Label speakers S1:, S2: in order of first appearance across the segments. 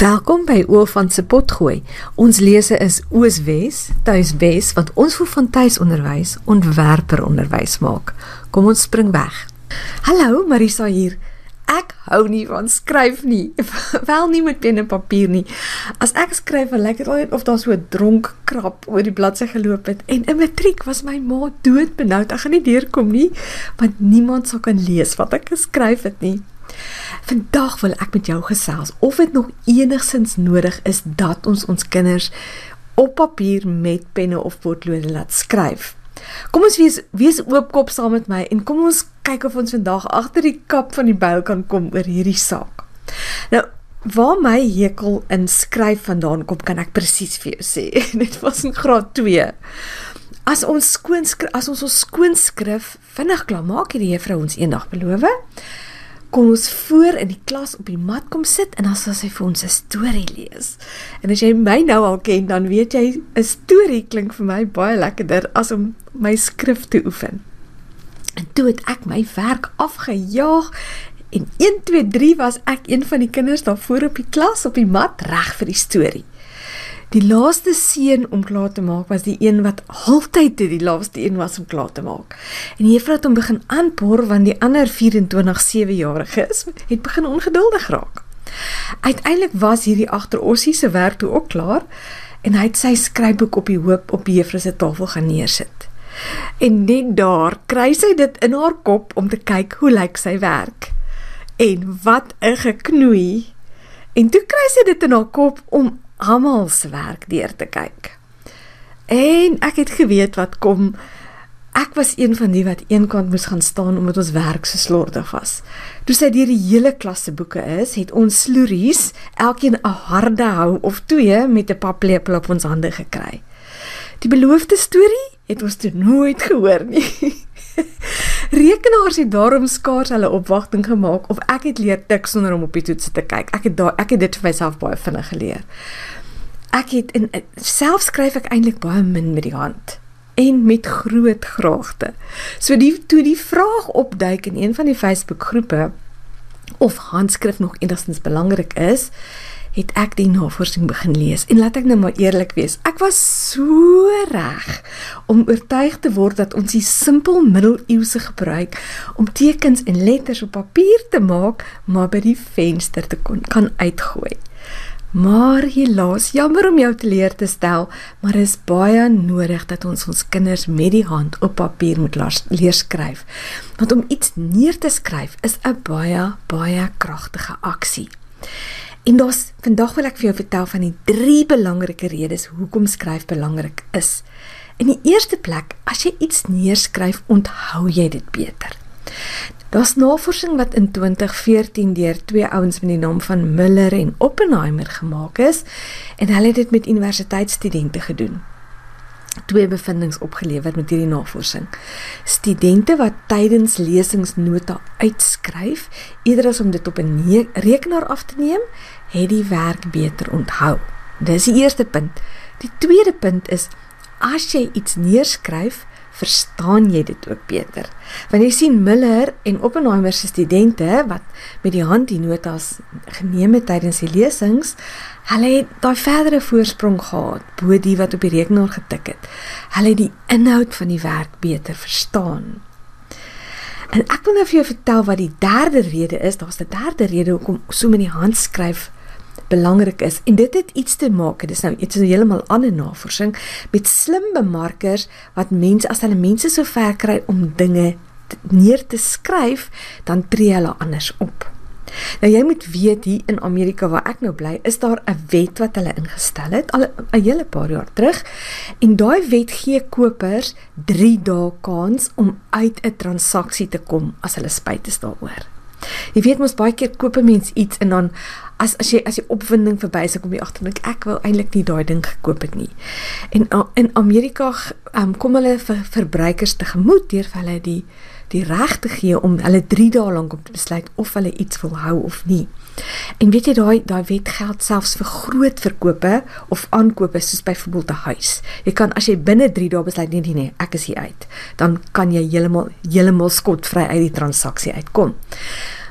S1: Welkom by Oofan se potgooi. Ons lese is Ooswes, Tuiswes wat ons vir van tuisonderwys ontwerper onderwys maak. Kom ons spring weg. Hallo, Marisa hier. Ek hou nie van skryf nie. Wel nie met pen en papier nie. As ek skryf, lyk dit altyd of daar so 'n dronk krap oor die bladsy geloop het. En in matriek was my ma dood benoud. Ek gaan nie deurkom nie, want niemand sou kan lees wat ek geskryf het nie. Vandag wil ek met jou gesels of dit nog enigsins nodig is dat ons ons kinders op papier met penne of potlode laat skryf. Kom ons wees wees oopkop saam met my en kom ons kyk of ons vandag agter die kap van die byl kan kom oor hierdie saak. Nou Waar my hekel in skryf vandaan kom, kan ek presies vir jou sê. Dit was in graad 2. As ons skoon as ons ons skoon skrif vinnig klaar maak, het die juffrou ons eendag beloof, kon ons voor in die klas op die mat kom sit en dan sal sy vir ons 'n storie lees. En as jy my nou al ken, dan weet jy 'n storie klink vir my baie lekkerder as om my skrif te oefen. En toe het ek my werk afgejaag en 1 2 3 was ek een van die kinders daar voor op die klas op die mat reg vir die storie. Die laaste seun om klaar te maak was die een wat altyd die laaste een was om klaar te maak. En die juffrou het hom begin aanpoor want die ander 24 7-jariges het begin ongeduldig raak. Uiteindelik was hierdie agterossie se werk toe ook klaar en hy het sy skryfboek op die hoop op die juffrou se tafel gaan neersit. En net daar kry sy dit in haar kop om te kyk hoe lyk sy werk. En wat 'n geknoei. En toe kry sy dit in haar kop om almal se werk deur te kyk. En ek het geweet wat kom. Ek was een van die wat eenkant moes gaan staan omdat ons werk so slordig was. Toe sy deur die hele klas se boeke is, het ons sloeries elkeen 'n harde hou of twee met 'n paplepel op ons hande gekry. Die beloofde storie het ons toe nooit gehoor nie. Rekenaars het daarom skaars hulle opwagting gemaak of ek het leer tik sonder om op die toets te kyk. Ek het daar ek het dit vir myself baie vinnig geleer. Ek het in self skryf ek eintlik baie min met die hand en met groot graagte. So die toe die vraag opduik in een van die Facebook groepe of handskrif nog enigstens belangrik is, het ek die navorsing begin lees. En laat ek nou maar eerlik wees ek was so reg om oortuig te word dat ons die simpel middeleeuse gebruik om tekens en letters op papier te maak maar by die venster te kon kan uitgooi. Maar helaas jammer om jou te leer te stel maar is baie nodig dat ons ons kinders met die hand op papier moet leer skryf. Want om iets neer te skryf is 'n baie baie kragtige aksie En daar's vandag wil ek vir jou vertel van die drie belangrike redes hoekom skryf belangrik is. In die eerste plek, as jy iets neerskryf, onthou jy dit beter. Daar's navorsing wat in 2014 deur twee ouens met die naam van Miller en Oppenheimer gemaak is en hulle het dit met universiteitsstudente gedoen. Twee bevindinge opgelewer met hierdie navorsing. Studente wat tydens lesingsnota uitskryf, eerder as om dit op 'n rekenaar af te neem, het die werk beter onthou. Dis die eerste punt. Die tweede punt is as jy iets neerskryf, verstaan jy dit ook beter. Want jy sien Miller en Oppenheimer se studente wat met die hand die notas geneem het tydens die lesings, hulle het daai verdere voorsprong gehad bo die wat op die rekenaar getik het. Hulle het die inhoud van die werk beter verstaan. En ek wil nou vir jou vertel wat die derde rede is. Daar's 'n derde rede hoekom so met die hand skryf belangrik is. En dit het iets te maak dis nou iets heeltemal ander navorsing met slim bemarkers wat mense as hulle mense so ver kry om dinge neer te skryf dan tree hulle anders op. Nou jy moet weet hier in Amerika waar ek nou bly is daar 'n wet wat hulle ingestel het al 'n hele paar jaar terug en daai wet gee kopers 3 dae kans om uit 'n transaksie te kom as hulle spyt is daaroor. Jy weet mos baie keer koop 'n mens iets en dan as as jy as jy opwinding verby is, kom jy agter net ek wil eintlik nie daai ding gekoop het nie. En in Amerika um, kom hulle vir verbruikers tegemoet deur vir hulle die die reg te gee om hulle 3 dae lank om te besluit of hulle iets wil hou of nie. En weet jy daai daai wet geld selfs vir groot verkope of aankope soos byvoorbeeld 'n huis. Jy kan as jy binne 3 dae besluit nee nee nee, ek is hier uit, dan kan jy heeltemal heeltemal skotvry uit die transaksie uitkom.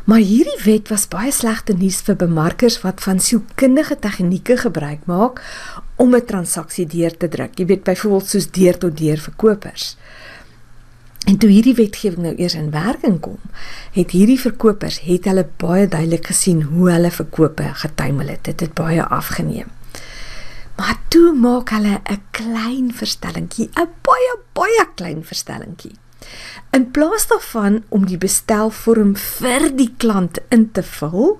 S1: Maar hierdie wet was baie slegte nuus vir bemarkers wat van sielkundige tegnieke gebruik maak om 'n transaksie deur te druk. Jy weet byvoorbeeld soos deur tot deur verkopers. En toe hierdie wetgewing nou eers in werking kom, het hierdie verkopers het hulle baie duidelik gesien hoe hulle verkope getuimel het. Dit het baie afgeneem. Maar toe maak hulle 'n klein verstellingkie, 'n baie baie klein verstellingkie. In plaas daarvan om die bestelvorm vir die klant in te vul,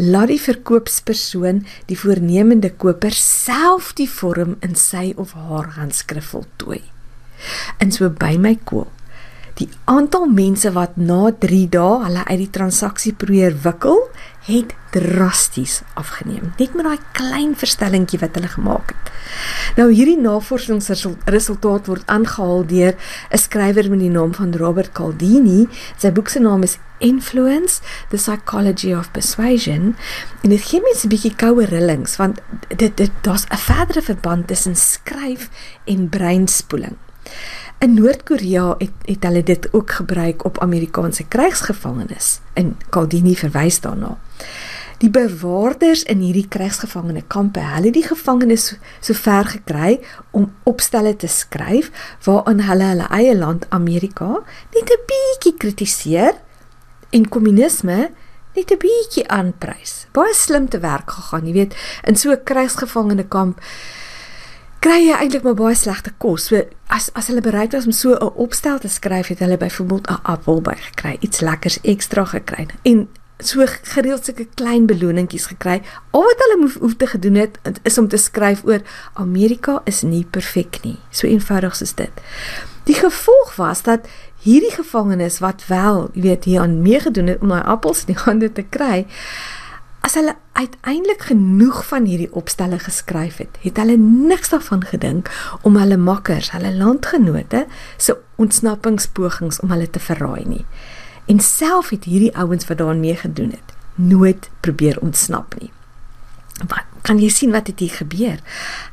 S1: laat die verkoopspersoon die voornemende koper self die vorm in sy of haar handskrif voltooi. En so by my koop Die aantal mense wat na 3 dae hulle uit die transaksie probeer wikkel, het drasties afgeneem. Net met daai klein verstellingkie wat hulle gemaak het. Nou hierdie navorsingsresultaat word aangehaal deur 'n skrywer met die naam van Robert Caldini. Sy boek se naam is Influence: The Psychology of Persuasion. En dit gee mense 'n bietjie koue rillings want dit dit daar's 'n verdere verband tussen skryf en breinspoeling. In Noord-Korea het het hulle dit ook gebruik op Amerikaanse krygsgevangenes. In Caldini verwys daarna. Die bewaarders in hierdie krygsgevangene kampe, hulle het die gevangenes so, so gekry om opstelle te skryf waarin hulle hulle eie land Amerika net 'n bietjie kritiseer en kommunisme net 'n bietjie aanprys. Baie slim te werk gegaan, jy weet, in so 'n krygsgevangene kamp kry jy eintlik maar baie slegte kos. So as as hulle bereid was om so 'n opstel te skryf, het hulle byvoorbeeld 'n appel by gekry, iets lekkers ekstra gekry en so gereeld sulke klein beloningkies gekry. Al wat hulle moef hoef te gedoen het is om te skryf oor Amerika is nie perfek nie. So eenvoudig is dit. Die gevolg was dat hierdie gevangenes wat wel, jy weet, hier aan meegedoen het om daai appels in die hande te kry, as hulle uiteindelik genoeg van hierdie opstelle geskryf het, het hulle niks daarvan gedink om hulle makkers, hulle landgenote se ontsnappingspogings om hulle te verraai nie. En self het hierdie ouens wat daaraan meegedoen het, nooit probeer ontsnap nie. Wat kan jy sien wat het hier gebeur?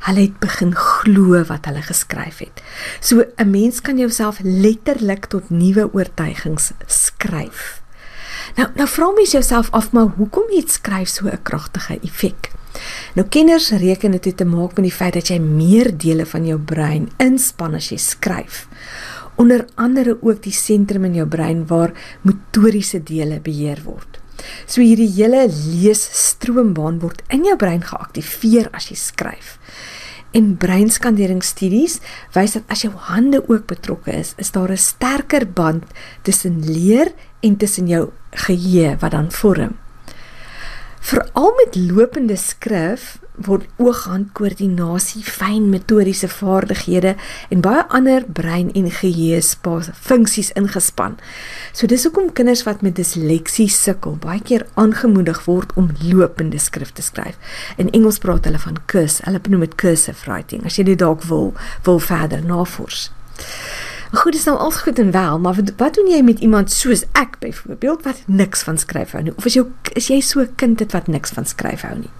S1: Hulle het begin glo wat hulle geskryf het. So 'n mens kan jouself letterlik tot nuwe oortuigings skryf. Nou nou vra mens jouself af maar hoekom het skryf so 'n kragtige effek? Nou kenners reken dit te maak met die feit dat jy meer dele van jou brein inspann as jy skryf. Onder andere ook die sentrum in jou brein waar motoriese dele beheer word. So hierdie hele leesstroombaan word in jou brein geaktiveer as jy skryf. En breinskanderingsstudies wys dat as jou hande ook betrokke is, is daar 'n sterker band tussen leer en tussen jou geheue wat dan vorm. Veral met lopende skrif word oog-hand-koördinasie, fyn metodiese vaardighede en baie ander brein- en geheue-funksies ingespan. So dis hoekom kinders wat met disleksie sukkel baie keer aangemoedig word om lopende skrif te skryf. In Engels praat hulle van curs, hulle noem dit cursive writing. As jy dit dalk wil wil verder navors. Goed, dis nou al goed en wel, maar wat, wat doen jy met iemand soos ek byvoorbeeld wat niks van skryf hou nie? Of is jy is jy so 'n kind wat niks van skryf hou nie?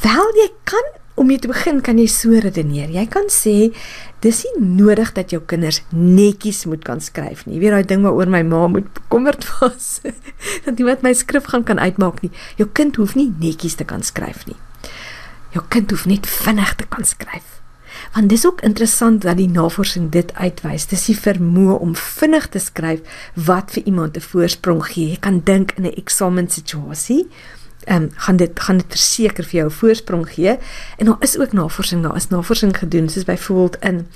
S1: Wel, jy kan om jy te begin kan jy so redeneer. Jy kan sê dis nie nodig dat jou kinders netjies moet kan skryf nie. Jy weet daai ding waaroor my ma moet bekommerd was dat iemand my skrif gaan kan uitmaak nie. Jou kind hoef nie netjies te kan skryf nie. Jou kind hoef net vinnig te kan skryf. Want dis ook interessant dat die navorsing dit uitwys. Dis die vermoë om vinnig te skryf wat vir iemand 'n voorsprong gee. Jy kan dink in 'n eksamensituasie, ehm um, gaan dit gaan dit verseker vir jou 'n voorsprong gee. En daar is ook navorsing, daar is navorsing gedoen, soos byvoorbeeld in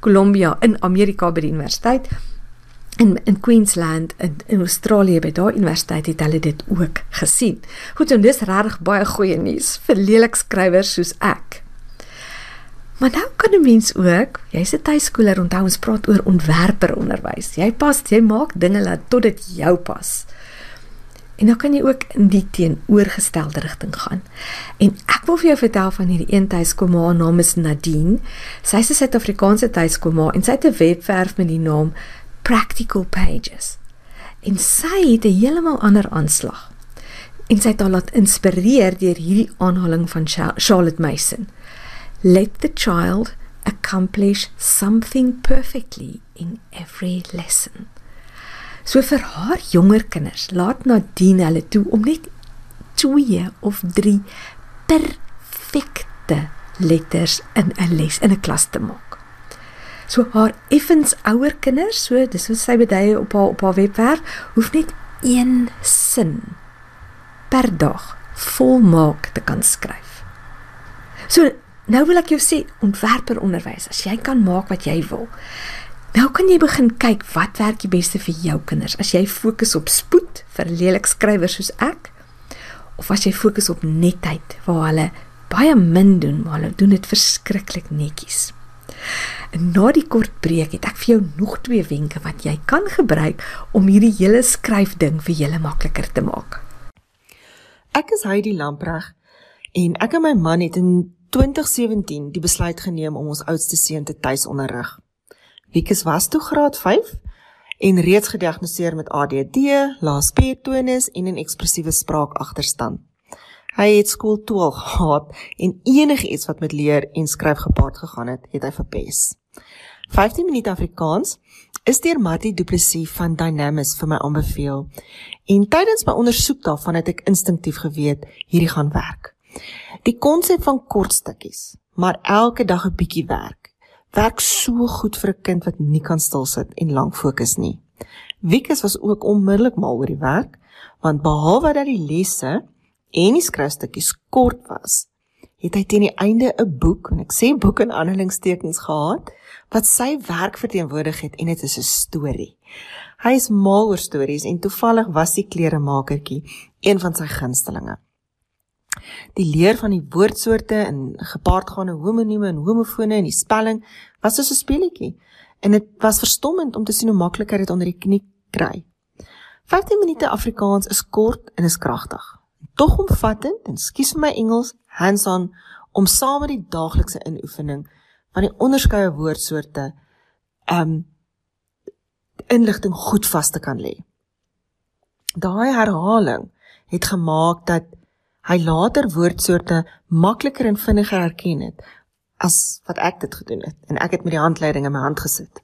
S1: Columbia in Amerika by die universiteit in in Queensland in, in Australië by daai universiteit het hulle dit ook gesien. Goed, en dis regtig baie goeie nuus vir leelikskrywers soos ek. Maar nou kan 'n mens ook, jy's 'n tuiskooler, onthou ons praat oor ontwerperonderwys. Jy pas, jy maak dinge laat tot dit jou pas. En dan kan jy ook in die teenoorgestelde rigting gaan. En ek wil vir jou vertel van hierdie een tuiskoma, haar naam is Nadine. Sy's 'n Suid-Afrikaanse tuiskoma en sy het 'n webwerf met die naam Practical Pages. En sy het 'n heeltemal ander aanslag. En sy het haar laat inspireer deur hierdie aanhaling van Charlotte Mason. Let the child accomplish something perfectly in every lesson. So vir haar jonger kinders, laat Nadine hulle toe om net 2 of 3 perfekte letters in 'n les in 'n klas te maak. So haar effens ouer kinders, so dis wat sy bedui op haar op haar webwerf, hoef net een sin per dag volmaak te kan skryf. So nou wil ek jou sê ontwerper onderwys, as jy kan maak wat jy wil. Nou kan jy begin kyk wat werk die beste vir jou kinders. As jy fokus op spoed vir lelik skrywers soos ek of as jy fokus op netheid waar hulle baie min doen, maar hulle doen dit verskriklik netjies. En na die kort breek het ek vir jou nog twee wenke wat jy kan gebruik om hierdie hele skryfding vir julle makliker te maak.
S2: Ek is Heidi Lampreg en ek en my man het in 2017 die besluit geneem om ons oudste seun te tuis onderrig. Wieke was toe graad 5 en reeds gediagnoseer met ADD, lae spiertonus en 'n ekspressiewe spraakagterstand. Hy het skool toe al gehad en enigiets wat met leer en skryf gepaard gegaan het, het hy verpes. 15 minute Afrikaans is deur Mattie Du Plessis van Dynamis vir my aanbeveel. En tydens my ondersoek daarvan het ek instinktief geweet hierdie gaan werk. Die konsep van kort stukkies, maar elke dag 'n bietjie werk, werk so goed vir 'n kind wat nie kan stil sit en lank fokus nie. Wiekus was ook onmiddellik mal oor die werk, want behalwe dat die lesse en die skryfstukkies kort was, het hy teen die einde 'n boek, en ek sê boek in aanhalingstekens gehad, wat sy werk verteenwoordig het en dit is 'n storie. Hy is mal oor stories en toevallig was die kleremakertjie een van sy gunstelinge. Die leer van die woordsoorte en gepaardgaande homonieme en homofone en die spelling was soos 'n speletjie en dit was verstommend om te sien hoe maklik hy dit onder die knie kry. 15 minute Afrikaans is kort en is kragtig tog omvattend en skuis vir my Engels hands-on om saam met die daaglikse inoefening van die onderskeie woordsoorte um inligting goed vas te kan lê. Daai herhaling het gemaak dat hy later woordsoorte makliker en vinniger herken het as wat ek dit gedoen het en ek het met die handleiding in my hand gesit.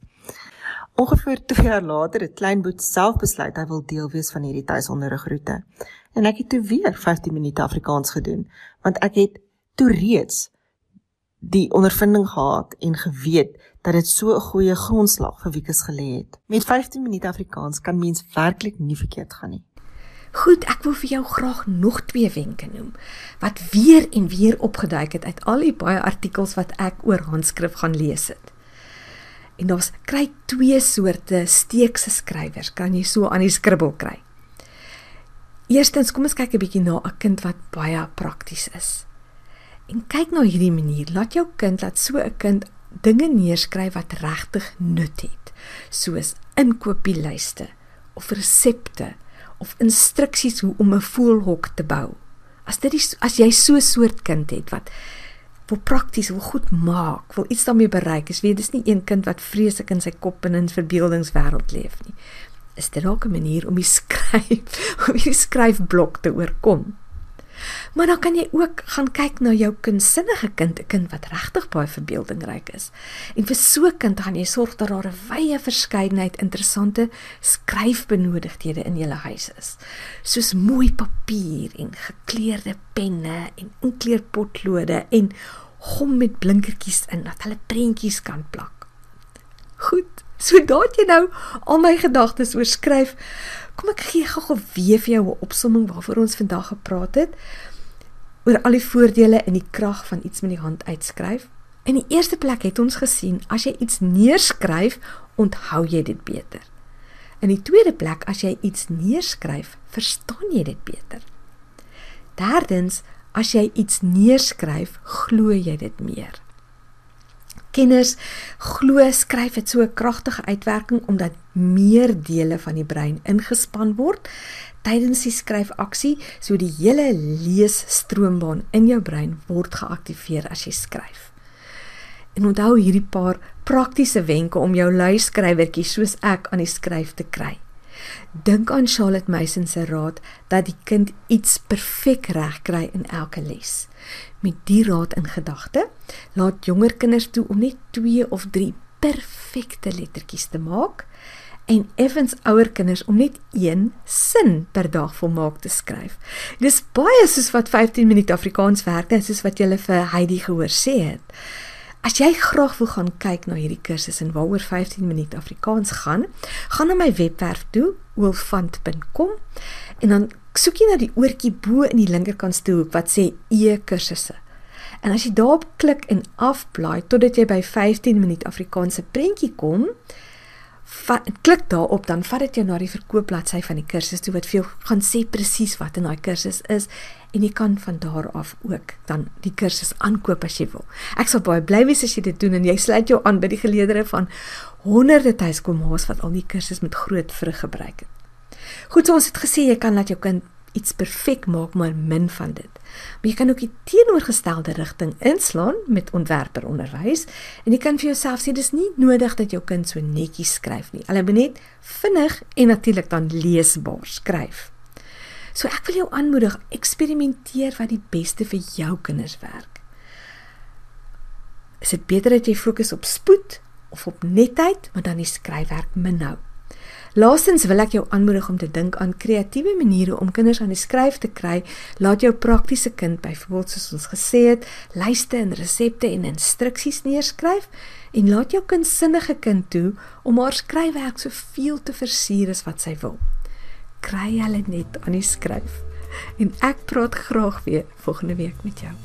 S2: Ongeveer 2 jaar later het Kleinboet self besluit hy wil deel wees van hierdie tuisonderrigroete. En ek het toe weer 15 minute Afrikaans gedoen, want ek het toe reeds die ondervinding gehad en geweet dat dit so 'n goeie grondslag vir wiekus gelê het. Met 15 minute Afrikaans kan mens werklik nie verkeerd gaan nie.
S1: Goed, ek wil vir jou graag nog twee wenke noem wat weer en weer opgeduik het uit al die baie artikels wat ek oor handskrif gaan lees het. En daar's kry twee soorte steekse skrywers, kan jy so aan die skribbel kry. Eerstens, kom ons kyk 'n bietjie na 'n kind wat baie prakties is. En kyk na hierdie manier, laat jou kind laat so 'n kind dinge neerskryf wat regtig nut het, soos inkopieslyste of resepte of instruksies hoe om 'n voelhok te bou. As dit is as jy so 'n soort kind het wat wil prakties wil goed maak, wil iets daarmee bereik, is weet dis nie een kind wat vreeslik in sy kop en in verbeeldingswêreld leef nie is dit dalk 'n manier om die skryf om die skryfblok te oorkom. Maar dan kan jy ook gaan kyk na jou kunsinnige kind, 'n kind wat regtig baie verbeeldingryk is. En vir so 'n kind gaan jy sorg dat daar 'n wye verskeidenheid interessante skryfbenodigdhede in jou huis is. Soos mooi papier en gekleurde penne en inkleurpotlode en gom met blinkertjies in dat hulle prentjies kan plak. Goed. So daat jy nou al my gedagtes oorskryf. Kom ek gee gou-gou weer vir jou 'n opsomming waarvoor ons vandag gepraat het oor al die voordele en die krag van iets met die hand uitskryf. In die eerste plek het ons gesien as jy iets neerskryf, onthou jy dit beter. In die tweede plek as jy iets neerskryf, verstaan jy dit beter. Derdens, as jy iets neerskryf, glo jy dit meer kenners glo skryf het so 'n kragtige uitwerking omdat meer dele van die brein ingespan word tydens die skryfaksie, so die hele leesstroombaan in jou brein word geaktiveer as jy skryf. En onthou hierdie paar praktiese wenke om jou lui skrywertjie soos ek aan die skryf te kry. Dink aan Charlotte Mason se raad dat die kind iets perfek reg kry in elke les. Met die raad in gedagte, laat jonger kinders toe om net 2 of 3 perfekte lettertjies te maak en effens ouer kinders om net een sin per dag volmaak te skryf. Dis baie soos wat 15 minute Afrikaans werk en soos wat jy vir Heidi gehoor sê het. As jy graag wil gaan kyk na hierdie kursus en waaroor 15 minute Afrikaans gaan, gaan na my webwerf toe, wolfant.com en dan soek jy na die oortjie bo in die linkerkant stoelhoek wat sê e-kursusse. En as jy daarop klik en afblaai totdat jy by 15 minuut Afrikaanse prentjie kom, klik daarop dan vat dit jou na die verkoopbladsy van die kursus toe wat vir jou gaan sê presies wat in daai kursus is en jy kan van daar af ook dan die kursus aankoop as jy wil. Ek sal baie bly wees as jy dit doen en jy sluit jou aan by die geleerdere van honderde tuiskomaas wat al die kursus met groot vrug gebruik het. Goed, so ons het gesê jy kan laat jou kind iets perfek maak maar min van dit. Maar jy kan ook die teenoorgestelde rigting inslaan met ontwerperonderwys en jy kan vir jouself sê dis nie nodig dat jou kind so netjies skryf nie. Hulle moet net vinnig en natuurlik dan leesbaar skryf. So ek wil jou aanmoedig, eksperimenteer wat die beste vir jou kinders werk. Is dit beter dat jy fokus op spoed of op netheid, maar dan die skryfwerk minhou? Laastens wil ek jou aanmoedig om te dink aan kreatiewe maniere om kinders aan die skryf te kry. Laat jou praktiese kind byvoorbeeld soos ons gesê het, lyste en resepte en instruksies neerskryf en laat jou kind sinnige kind toe om haar skryfwerk soveel te versier as wat sy wil. Kry hulle net aan die skryf. En ek praat graag weer volgende week met jou.